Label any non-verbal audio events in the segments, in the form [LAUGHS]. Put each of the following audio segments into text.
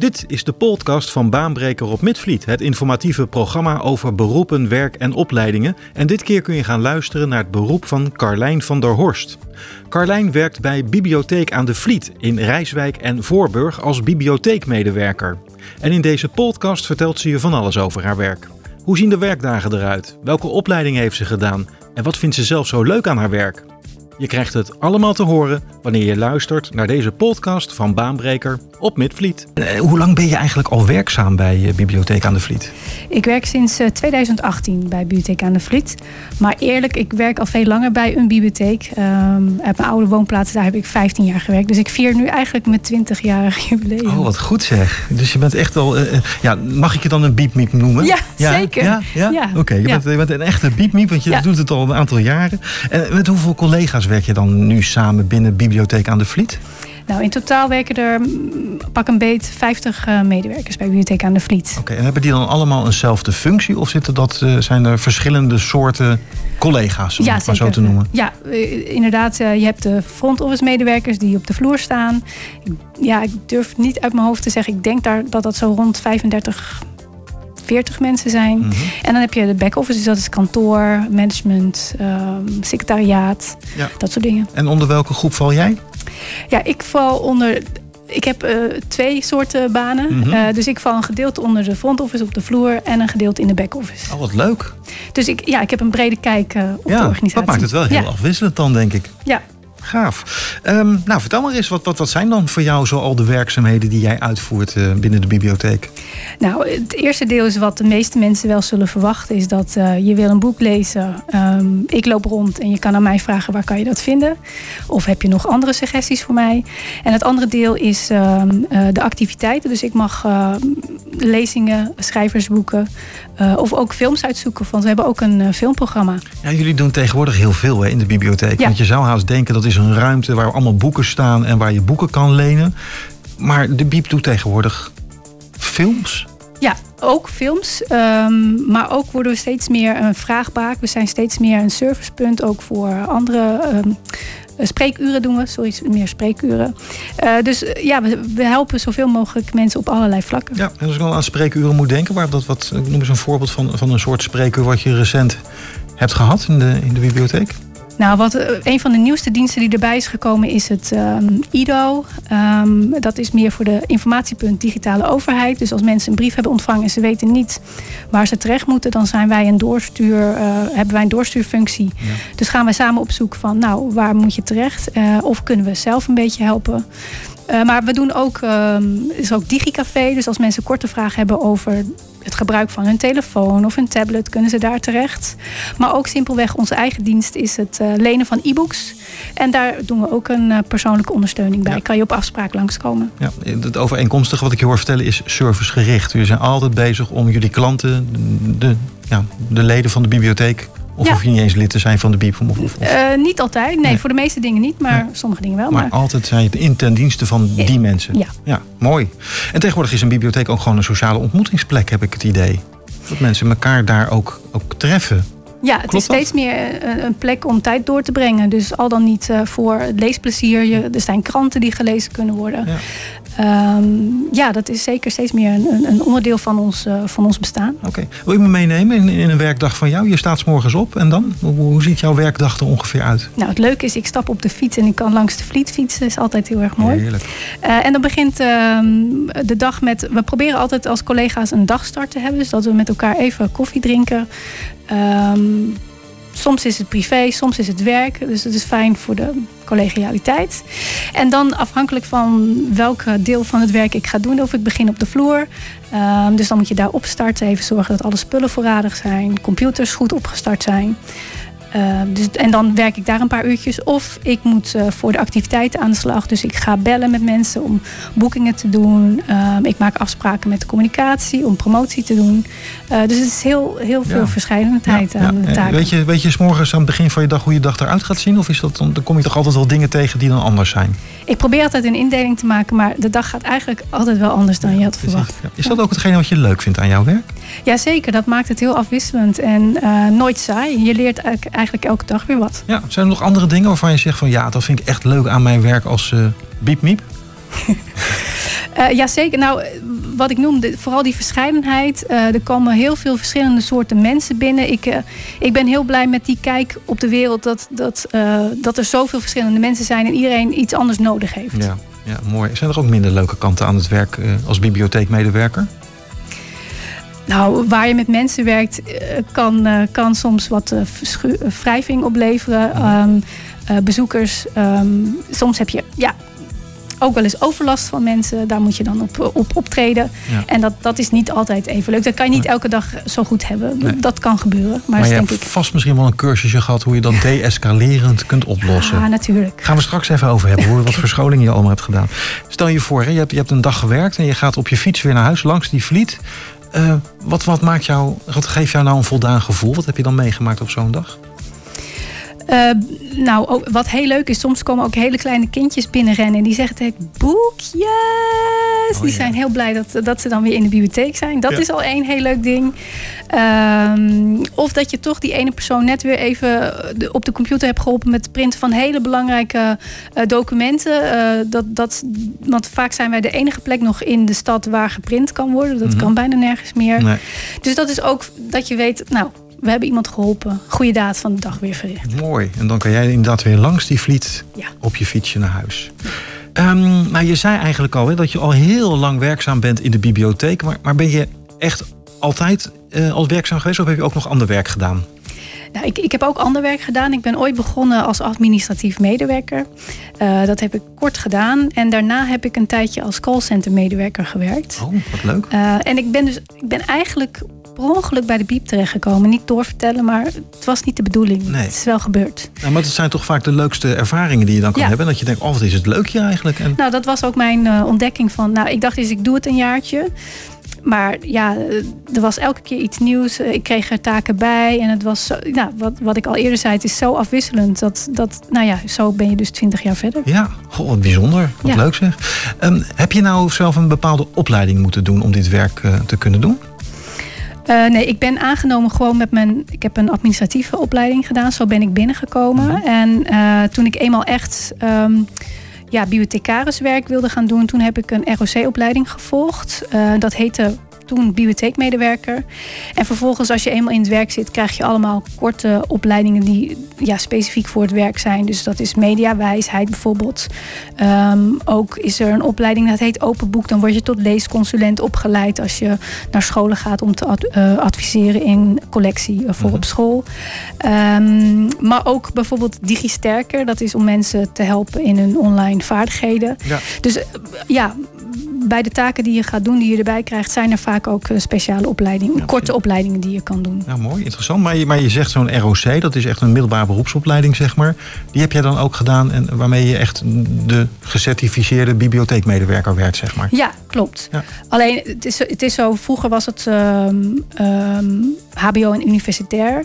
Dit is de podcast van Baanbreker op Midvliet, het informatieve programma over beroepen, werk en opleidingen. En dit keer kun je gaan luisteren naar het beroep van Carlijn van der Horst. Carlijn werkt bij Bibliotheek aan de Vliet in Rijswijk en Voorburg als bibliotheekmedewerker. En in deze podcast vertelt ze je van alles over haar werk. Hoe zien de werkdagen eruit? Welke opleiding heeft ze gedaan? En wat vindt ze zelf zo leuk aan haar werk? Je krijgt het allemaal te horen wanneer je luistert naar deze podcast van Baanbreker op Midvliet. Eh, hoe lang ben je eigenlijk al werkzaam bij uh, Bibliotheek aan de Vliet? Ik werk sinds uh, 2018 bij Bibliotheek aan de Vliet. Maar eerlijk, ik werk al veel langer bij een bibliotheek. Um, op mijn oude woonplaats, daar heb ik 15 jaar gewerkt. Dus ik vier nu eigenlijk mijn 20-jarig jubileum. Oh, wat goed zeg. Dus je bent echt wel... ja, mag ik je dan een biepmiep noemen? Ja, ja zeker. Ja? ja? ja. Oké, okay, je, je, bent een echte biepmiep, want je doet het al een aantal jaren. En met hoeveel collega's werk je dan nu samen binnen Bibliotheek aan de Vliet? Nou, in totaal werken er mm, pak een beet 50 uh, medewerkers bij Bibliotheek aan de Vliet. Oké, en hebben die dan allemaal eenzelfde functie? Of zitten dat, uh, zijn er verschillende soorten collega's, om ja, het maar zo te noemen? Ja, uh, inderdaad. je hebt de front office medewerkers die op de vloer staan. Ja, ik durf niet uit mijn hoofd te zeggen. Ik denk daar dat dat zo rond 35 40 mensen zijn. Mm -hmm. En dan heb je de back-office, dus dat is kantoor, management, um, secretariaat, ja. dat soort dingen. En onder welke groep val jij? Ja, ik val onder. Ik heb uh, twee soorten banen. Mm -hmm. uh, dus ik val een gedeelte onder de front office op de vloer en een gedeelte in de back office. Oh, wat leuk. Dus ik, ja, ik heb een brede kijk uh, op ja, de organisatie. Dat maakt het wel heel ja. afwisselend dan, denk ik. Ja. Gaaf. Um, nou, vertel maar eens, wat, wat, wat zijn dan voor jou zo al de werkzaamheden die jij uitvoert uh, binnen de bibliotheek? Nou, het eerste deel is wat de meeste mensen wel zullen verwachten, is dat uh, je wil een boek lezen. Um, ik loop rond en je kan aan mij vragen waar kan je dat vinden? Of heb je nog andere suggesties voor mij? En het andere deel is um, uh, de activiteiten. Dus ik mag lezingen, schrijversboeken of ook films uitzoeken. Want we hebben ook een filmprogramma. Ja, jullie doen tegenwoordig heel veel hè, in de bibliotheek. Ja. Want je zou haast denken dat is een ruimte waar allemaal boeken staan en waar je boeken kan lenen. Maar de Biep doet tegenwoordig films. Ja, ook films. Um, maar ook worden we steeds meer een vraagbaak. We zijn steeds meer een servicepunt ook voor andere. Um, spreekuren doen we, sorry, meer spreekuren. Uh, dus uh, ja, we, helpen zoveel mogelijk mensen op allerlei vlakken. Ja, en als ik al aan spreekuren moet denken, waar dat wat, noem eens een voorbeeld van, van een soort spreekuur wat je recent hebt gehad in de, in de bibliotheek? Nou, wat, een van de nieuwste diensten die erbij is gekomen is het um, IDO. Um, dat is meer voor de informatiepunt digitale overheid. Dus als mensen een brief hebben ontvangen en ze weten niet waar ze terecht moeten, dan zijn wij een doorstuur, uh, hebben wij een doorstuurfunctie. Ja. Dus gaan wij samen op zoek van, nou, waar moet je terecht? Uh, of kunnen we zelf een beetje helpen? Uh, maar we doen ook, um, is ook DigiCafé. Dus als mensen korte vragen hebben over het gebruik van hun telefoon of hun tablet, kunnen ze daar terecht. Maar ook simpelweg onze eigen dienst is het uh, lenen van e-books. En daar doen we ook een uh, persoonlijke ondersteuning bij. Ja. Kan je op afspraak langskomen. Ja, het overeenkomstige wat ik je hoor vertellen is servicegericht. Jullie zijn altijd bezig om jullie klanten, de, ja, de leden van de bibliotheek of ja. hoef je niet eens lid te zijn van de BIEB? Of, of, uh, niet altijd. Nee, nee, voor de meeste dingen niet. Maar nee. sommige dingen wel. Maar, maar... altijd zijn je in ten dienste van die ja. mensen. Ja. ja, mooi. En tegenwoordig is een bibliotheek ook gewoon een sociale ontmoetingsplek, heb ik het idee. Dat mensen elkaar daar ook, ook treffen. Ja, het Klopt is steeds meer een plek om tijd door te brengen. Dus al dan niet uh, voor leesplezier. Je, er zijn kranten die gelezen kunnen worden. Ja, um, ja dat is zeker steeds meer een, een onderdeel van ons, uh, van ons bestaan. Oké. Okay. Wil je me meenemen in, in, een werkdag van jou? Je staat 's morgens op en dan? Hoe, hoe, ziet jouw werkdag er ongeveer uit? Nou, het leuke is, ik stap op de fiets en ik kan langs de vliet fietsen. Dat is altijd heel erg mooi. Heerlijk. Uh, en dan begint uh, de dag met... We proberen altijd als collega's een dagstart te hebben. Dus dat we met elkaar even koffie drinken. Um, soms is het privé, soms is het werk. Dus het is fijn voor de collegialiteit. En dan afhankelijk van welk deel van het werk ik ga doen, of ik begin op de vloer. Um, dus dan moet je daar opstarten, even zorgen dat alle spullen voorradig zijn, computers goed opgestart zijn. Uh, dus, en dan werk ik daar een paar uurtjes. Of ik moet uh, voor de activiteiten aan de slag. Dus ik ga bellen met mensen om boekingen te doen. Uh, ik maak afspraken met de communicatie om promotie te doen. dus het is heel, heel veel ja. verscheidenheid ja, aan ja. de taken. Weet je, weet je s morgens aan het begin van je dag hoe je dag eruit gaat zien? Of is dat, dan kom je toch altijd wel dingen tegen die dan anders zijn? Ik probeer altijd een indeling te maken. Maar de dag gaat eigenlijk altijd wel anders dan je had verwacht. Is, is dat ook hetgene wat je leuk vindt aan jouw werk? Jazeker, dat maakt het heel afwisselend. En nooit saai. Je leert eigenlijk eigenlijk elke dag weer wat. Ja, zijn er nog andere dingen waarvan je zegt van ja, dat vind ik echt leuk aan mijn werk als uh, biep miep? Uh, [LAUGHS] ja, zeker. Nou, wat ik noemde, vooral die verscheidenheid. Uh, er komen heel veel verschillende soorten mensen binnen. Ik, uh, ik ben heel blij met die kijk op de wereld. Dat, dat, dat er zoveel verschillende mensen zijn en iedereen iets anders nodig heeft. Ja, ja mooi. Zijn er ook minder leuke kanten aan het werk als bibliotheekmedewerker? Nou, waar je met mensen werkt, kan, kan soms wat wrijving opleveren. Um, bezoekers. Um, soms heb je ja, ook wel eens overlast van mensen. Daar moet je dan op, op optreden. En dat, dat is niet altijd even leuk. Dat kan je niet elke dag zo goed hebben. Dat kan gebeuren. Maar, maar je denk hebt ik... vast misschien wel een cursusje gehad hoe je dat [LAUGHS] de-escalerend kunt oplossen. Ja, natuurlijk. Gaan we straks even over hebben. Hoe, wat [LAUGHS] voor scholing je allemaal hebt gedaan. Stel je voor, je hebt, je hebt een dag gewerkt en je gaat op je fiets weer naar huis langs die vliet. Uh, wat, wat, maakt jou, wat geeft jou nou een voldaan gevoel? Wat heb je dan meegemaakt op zo'n dag? Uh, nou, wat heel leuk is, soms komen ook hele kleine kindjes binnenrennen en die zeggen tegen Oh, die zijn heel blij dat, dat ze dan weer in de bibliotheek zijn. Dat is al één heel leuk ding. Um, of dat je toch die ene persoon net weer even op de computer hebt geholpen met het printen van hele belangrijke uh, documenten. Uh, dat, dat, want vaak zijn wij de enige plek nog in de stad waar geprint kan worden. Dat mm -hmm. kan bijna nergens meer. Nee. Dus dat is ook dat je weet, nou, we hebben iemand geholpen. Goede daad van de dag weer verricht. Mooi. En dan kan jij inderdaad weer langs die vliet ja. op je fietsje naar huis. Ja. Um, nou, je zei eigenlijk al hè, dat je al heel lang werkzaam bent in de bibliotheek. Maar, maar ben je echt altijd uh, al werkzaam geweest of heb je ook nog ander werk gedaan? Nou, ik, ik heb ook ander werk gedaan. Ik ben ooit begonnen als administratief medewerker. Uh, dat heb ik kort gedaan. En daarna heb ik een tijdje als callcenter medewerker gewerkt. Oh, wat leuk. Uh, en ik ben dus ik ben eigenlijk per ongeluk bij de biep terechtgekomen. Niet doorvertellen, maar het was niet de bedoeling. Nee. Het is wel gebeurd. Nou, maar het zijn toch vaak de leukste ervaringen die je dan kan hebben. Dat je denkt, oh wat is het leuk hier eigenlijk. En... Nou, dat was ook mijn uh, ontdekking van, nou ik dacht eens ik doe het een jaartje. Maar ja, eh, er was elke keer iets nieuws. Eh, ik kreeg er taken bij. En het was, zo, nou, wat, wat ik al eerder zei, het is zo afwisselend. Dat, dat, nou ja, zo ben je dus twintig jaar verder. Ja, goh, wat bijzonder. Wat leuk zeg. Um, heb je nou zelf een bepaalde opleiding moeten doen om dit werk uh, te kunnen doen? Uh, nee, ik ben aangenomen gewoon met mijn. Ik heb een administratieve opleiding gedaan. Zo ben ik binnengekomen. -hmm. En uh, toen ik eenmaal echt. Um, ja, bibliothecariswerk wilde gaan doen. Toen heb ik een ROC-opleiding gevolgd. Uh, dat heette toen bibliotheekmedewerker. En vervolgens, als je eenmaal in het werk zit, krijg je allemaal korte opleidingen die ja, specifiek voor het werk zijn. Dus dat is mediawijsheid bijvoorbeeld. Um, ook is er een opleiding dat heet Open Boek. Dan word je tot leesconsulent opgeleid als je naar scholen gaat om te ad uh, adviseren in collectie uh, voor op school. Um, maar ook bijvoorbeeld DigiSterker. Dat is om mensen te helpen in hun online vaardigheden. Ja. Dus uh, ja, bij de taken die je gaat doen, die je erbij krijgt, zijn er vaak ook eh, speciale opleidingen, ja, korte opleidingen die je kan doen. Ja, mooi, interessant. Maar je, maar je zegt zo'n ROC, dat is echt een middelbare beroepsopleiding, zeg maar. Die heb jij dan ook gedaan en waarmee je echt de gecertificeerde bibliotheekmedewerker werd, zeg maar. Ja, klopt. Ja. Alleen, het is, het is zo, vroeger was het um, um, HBO en universitair.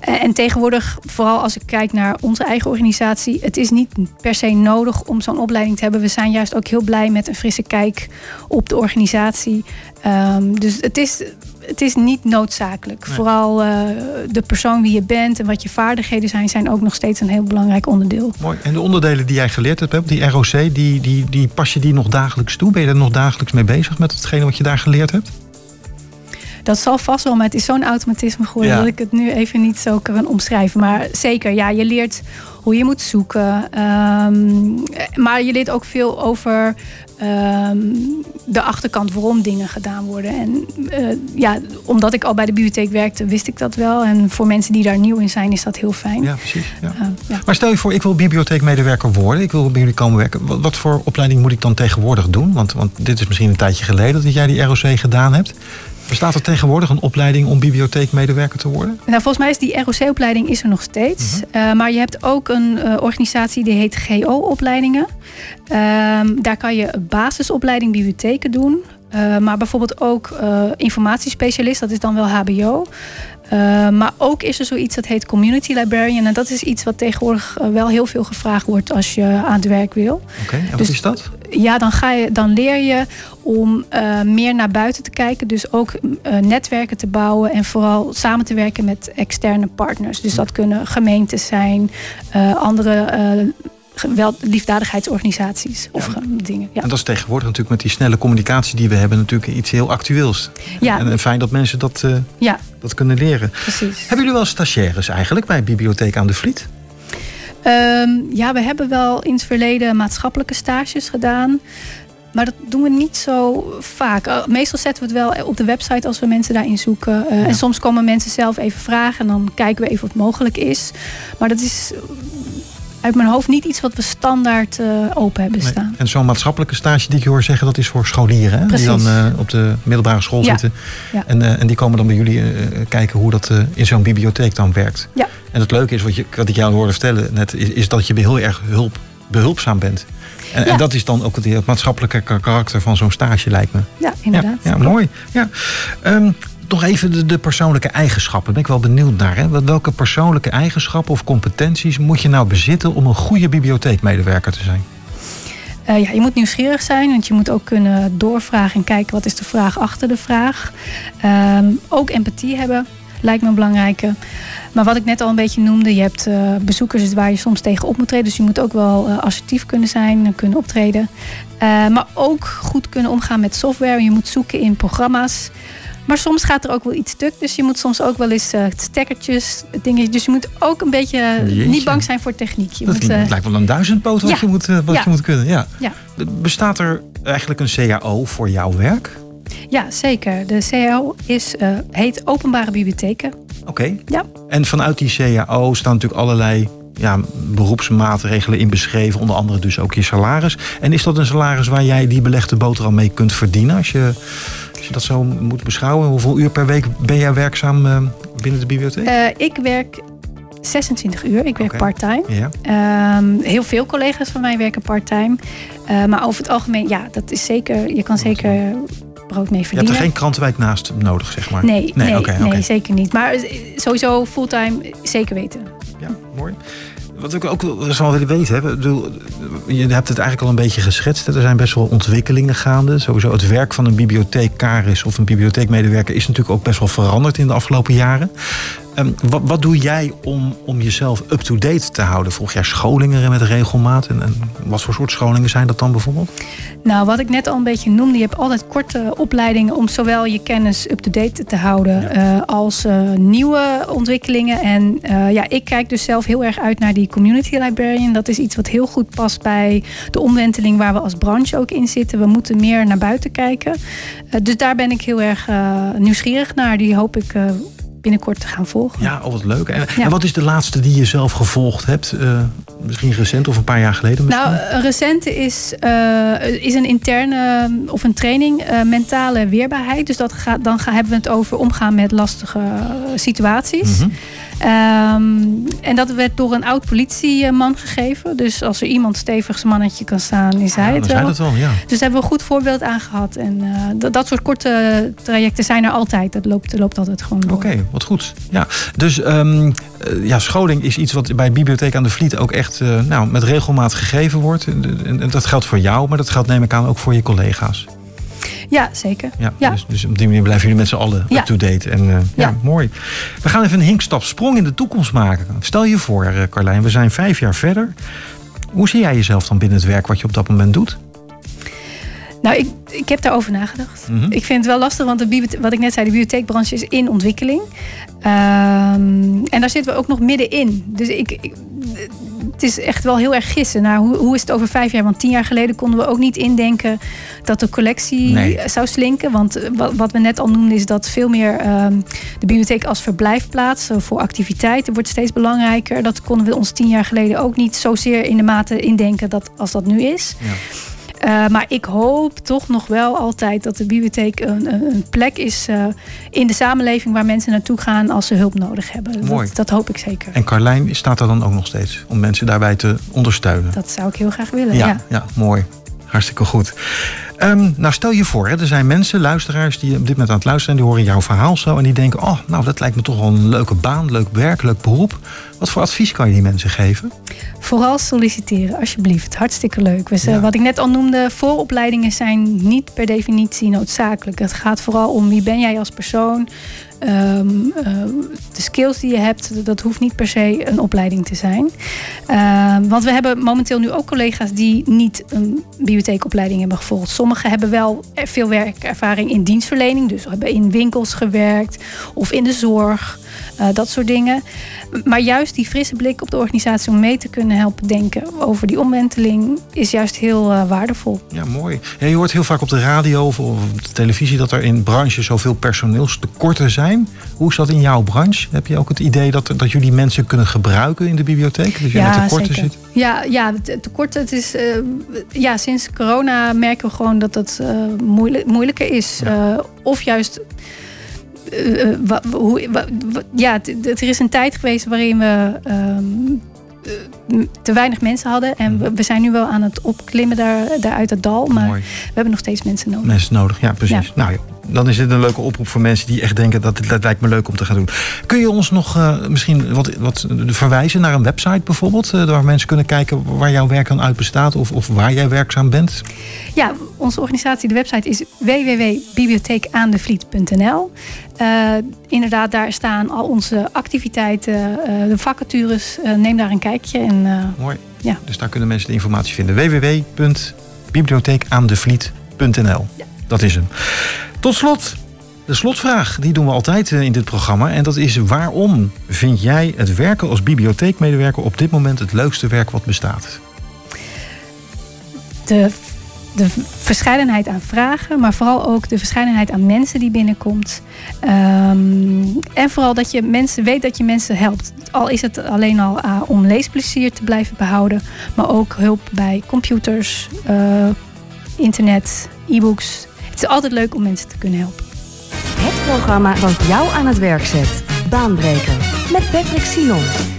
En tegenwoordig, vooral als ik kijk naar onze eigen organisatie, het is niet per se nodig om zo'n opleiding te hebben. We zijn juist ook heel blij met een frisse kijk op de organisatie. Um, dus het is, het is niet noodzakelijk. Nee. Vooral uh, de persoon wie je bent en wat je vaardigheden zijn, zijn ook nog steeds een heel belangrijk onderdeel. Mooi. En de onderdelen die jij geleerd hebt, die ROC, die, die, die pas je die nog dagelijks toe? Ben je er nog dagelijks mee bezig met hetgene wat je daar geleerd hebt? Dat zal vast wel, maar het is zo'n automatisme geworden ja. dat ik het nu even niet zo kan omschrijven. Maar zeker, ja, je leert hoe je moet zoeken. Um, maar je leert ook veel over um, de achterkant waarom dingen gedaan worden. En uh, ja, omdat ik al bij de bibliotheek werkte, wist ik dat wel. En voor mensen die daar nieuw in zijn, is dat heel fijn. Ja, precies. Ja. Uh, ja. Maar stel je voor, ik wil bibliotheekmedewerker worden. Ik wil bij jullie komen werken. Wat, wat, voor opleiding moet ik dan tegenwoordig doen? Want, want dit is misschien een tijdje geleden dat jij die ROC gedaan hebt. Bestaat er tegenwoordig een opleiding om bibliotheekmedewerker te worden? Nou, volgens mij is die ROC-opleiding is er nog steeds. Mm -hmm. uh, maar je hebt ook een uh, organisatie die heet GO-opleidingen. Uh, daar kan je basisopleiding bibliotheken doen. Uh, maar bijvoorbeeld ook informatiespecialist, dat is dan wel HBO. Uh, maar ook is er zoiets dat heet community librarian. En dat is iets wat tegenwoordig wel heel veel gevraagd wordt als je aan het werk wil. Oké, okay, en wat dus, is dat? Ja, dan, ga je, dan leer je om uh, meer naar buiten te kijken. Dus ook uh, netwerken te bouwen en vooral samen te werken met externe partners. Dus dat kunnen gemeentes zijn, andere wel liefdadigheidsorganisaties of dingen. Ja. En dat is tegenwoordig natuurlijk met die snelle communicatie die we hebben, natuurlijk iets heel actueels. Ja. En, fijn dat mensen dat, uh, ja. dat kunnen leren. Precies. Hebben jullie wel stagiaires eigenlijk bij Bibliotheek aan de Vliet? Um, ja, we hebben wel in het verleden maatschappelijke stages gedaan. Maar dat doen we niet zo vaak. Eh, meestal zetten we het wel op de website als we mensen daarin zoeken. Uh, En soms komen mensen zelf even vragen en dan kijken we even wat mogelijk is. Maar dat is uit mijn hoofd niet iets wat we standaard uh, open hebben staan. En zo'n maatschappelijke stage die ik hoor zeggen, dat is voor scholieren. Hè? Die dan uh, op de middelbare school zitten. Ja. En, uh, en die komen dan bij jullie kijken hoe dat in zo'n bibliotheek dan werkt. Ja. En het leuke is, wat, je, wat ik jou hoorde vertellen net, is, is dat je heel erg hulp, behulpzaam bent. En, en, dat is dan ook het, maatschappelijke karakter van zo'n stage, lijkt me. Ja, inderdaad. Ja, mooi. Ja. Um, nog even de, persoonlijke eigenschappen. Ben ik wel benieuwd naar. Hè? Welke persoonlijke eigenschappen of competenties moet je nou bezitten om een goede bibliotheekmedewerker te zijn? Uh, ja, je moet nieuwsgierig zijn, want je moet ook kunnen doorvragen en kijken wat is de vraag achter de vraag. Um, ook empathie hebben lijkt me een belangrijke. Maar wat ik net al een beetje noemde, je hebt uh, bezoekers waar je soms tegen op moet treden. Dus je moet ook wel uh, assertief kunnen zijn en kunnen optreden. Uh, maar ook goed kunnen omgaan met software. Je moet zoeken in programma's. Maar soms gaat er ook wel iets stuk. Dus je moet soms ook wel eens uh, stekkertjes, dingen. Dus je moet ook een beetje niet bang zijn voor techniek. Je dat moet, uh, lijkt wel een duizendpoot wat, ja. je, moet, uh, wat ja. je moet kunnen. Ja. ja. Bestaat er eigenlijk een CAO voor jouw werk? Ja, zeker. De CAO is, heet Openbare Bibliotheken. Oké. Okay. Ja. En vanuit die CAO staan natuurlijk allerlei ja, beroepsmaatregelen in beschreven. Onder andere dus ook je salaris. En is dat een salaris waar jij die belegde boterham mee kunt verdienen? Als je als je dat zo moet beschouwen, hoeveel uur per week ben jij werkzaam uh, binnen de bibliotheek? Uh, ik werk 26 uur. Ik werk okay. part-time. Ja. Um, heel veel collega's van mij werken part-time. Uh, maar over het algemeen, ja, dat is zeker. Je kan zeker brood mee verdienen. Je hebt er geen krantenwijk naast nodig, zeg maar. Nee, nee, nee, okay, nee okay. zeker niet. Maar sowieso fulltime zeker weten. Ja, mooi. Wat ik ook zou willen weten, hè, je hebt het eigenlijk al een beetje geschetst. Er zijn best wel ontwikkelingen gaande. Sowieso het werk van een bibliotheekaris of een bibliotheekmedewerker is natuurlijk ook best wel veranderd in de afgelopen jaren. Um, wat, wat, doe jij om, om jezelf up-to-date te houden? Volg jij scholingen met regelmaat? En, en, wat voor soort scholingen zijn dat dan bijvoorbeeld? Nou, wat ik net al een beetje noemde, je hebt altijd korte opleidingen om zowel je kennis up-to-date te houden ja. uh, als uh, nieuwe ontwikkelingen. En uh, ja, ik kijk dus zelf heel erg uit naar die community librarian. Dat is iets wat heel goed past bij de omwenteling waar we als branche ook in zitten. We moeten meer naar buiten kijken. dus daar ben ik heel erg nieuwsgierig naar. Die hoop ik binnenkort te gaan volgen. Ja, oh wat leuk. En, en, wat is de laatste die je zelf gevolgd hebt? Uh, misschien recent of een paar jaar geleden? Misschien? Nou, een recente is, uh, is een interne of een training uh, mentale weerbaarheid. Dus dat gaat, dan gaan, hebben we het over omgaan met lastige situaties. Mm -hmm. Um, en dat werd door een oud politieman gegeven. Dus als er iemand stevig zijn mannetje kan staan, is hij ja, het wel. Het ja. Dus daar hebben we een goed voorbeeld aan gehad. En uh, dat, dat, soort korte trajecten zijn er altijd. Dat loopt, loopt altijd gewoon door. Oké, okay, wat goed. Ja, dus um, ja, scholing is iets wat bij Bibliotheek aan de Vliet ook echt uh, nou, met regelmaat gegeven wordt. En, en dat geldt voor jou, maar dat geldt neem ik aan ook voor je collega's. Ja, zeker. Ja, ja. Dus, dus, op die manier blijven jullie met z'n allen ja. up-to-date. En uh, ja. mooi. We gaan even een hinkstap sprong in de toekomst maken. Stel je voor, uh, Carlijn, we zijn vijf jaar verder. Hoe zie jij jezelf dan binnen het werk wat je op dat moment doet? Nou, ik, ik heb daarover nagedacht. Mm -hmm. Ik vind het wel lastig, want de wat ik net zei, de bibliotheekbranche is in ontwikkeling. Um, en daar zitten we ook nog middenin. Dus ik, ik het is echt wel heel erg gissen. Nou, hoe, hoe is het over vijf jaar? Want tien jaar geleden konden we ook niet indenken dat de collectie nee. zou slinken. Want eh, wat, wat, we net al noemden is dat veel meer um, de bibliotheek als verblijfplaats voor activiteiten wordt steeds belangrijker. Dat konden we ons tien jaar geleden ook niet zozeer in de mate indenken dat, als dat nu is. Ja. Uh, maar ik hoop toch nog wel altijd dat de bibliotheek een, een plek is uh, in de samenleving waar mensen naartoe gaan als ze hulp nodig hebben. Mooi. Dat, dat, hoop ik zeker. En Carlijn staat er dan ook nog steeds om mensen daarbij te ondersteunen? Dat zou ik heel graag willen. Ja, ja. ja mooi. Hartstikke goed. Ehm, nou, stel je voor, hè, er zijn mensen, luisteraars, die op dit moment aan het luisteren zijn, die horen jouw verhaal zo en die denken: Oh, nou, dat lijkt me toch wel een leuke baan, leuk werk, leuk beroep. Wat voor advies kan je die mensen geven? Vooral solliciteren, alsjeblieft. Hartstikke leuk. Dus, Wat ik net al noemde, vooropleidingen zijn niet per definitie noodzakelijk. Het gaat vooral om wie ben jij als persoon. Um, de skills die je hebt, dat hoeft niet per se een opleiding te zijn. Uh, want we hebben momenteel nu ook collega's die niet een bibliotheekopleiding hebben gevolgd. Sommigen hebben wel veel werkervaring in dienstverlening, dus hebben in winkels gewerkt of in de zorg. Uh, dat soort dingen. Maar juist die frisse blik op de organisatie om mee te kunnen helpen denken over die omwenteling is juist heel uh, waardevol. Ja, mooi. Ja, je hoort heel vaak op de radio of op de televisie dat er in branches zoveel personeelstekorten zijn. Hoe is dat in jouw branche? Heb je ook het idee dat, dat jullie mensen kunnen gebruiken in de bibliotheek? Dat je ja, met tekorten zeker. zit? Ja, ja tekort. Het is, uh, ja, sinds corona merken we gewoon dat het moeilijk, moeilijker is. Ja. of juist uh, hoe, ja, er is een tijd geweest waarin we um, te weinig mensen hadden. En we, we, zijn nu wel aan het opklimmen daar, daar uit het dal. Maar Mooi. we hebben nog steeds mensen nodig. Mensen nodig, ja, precies. Ja. Nou, dan is dit een leuke oproep voor mensen die echt denken dat het lijkt me leuk om te gaan doen. Kun je ons nog uh, misschien wat, wat verwijzen naar een website bijvoorbeeld, uh, waar mensen kunnen kijken waar jouw werk dan uit bestaat of, of waar jij werkzaam bent? Ja, onze organisatie, de website is www.bibliotheekaandevliet.nl. Uh, inderdaad, daar staan al onze activiteiten, de vacatures. neem daar een kijkje. En, Mooi. Ja. Dus daar kunnen mensen de informatie vinden. www.bibliotheekaandevliet.nl. Ja. Dat is hem. Tot slot, de slotvraag. Die doen we altijd in dit programma. En dat is waarom vind jij het werken als bibliotheekmedewerker op dit moment het leukste werk wat bestaat? De, de verscheidenheid aan vragen, maar vooral ook de verscheidenheid aan mensen die binnenkomt. Um, en vooral dat je mensen weet dat je mensen helpt. Al is het alleen al uh, om leesplezier te blijven behouden, maar ook hulp bij computers, uh, internet, e-books het is altijd leuk om mensen te kunnen helpen. Het programma wat jou aan het werk zet. Baanbreker met Patrick Sion.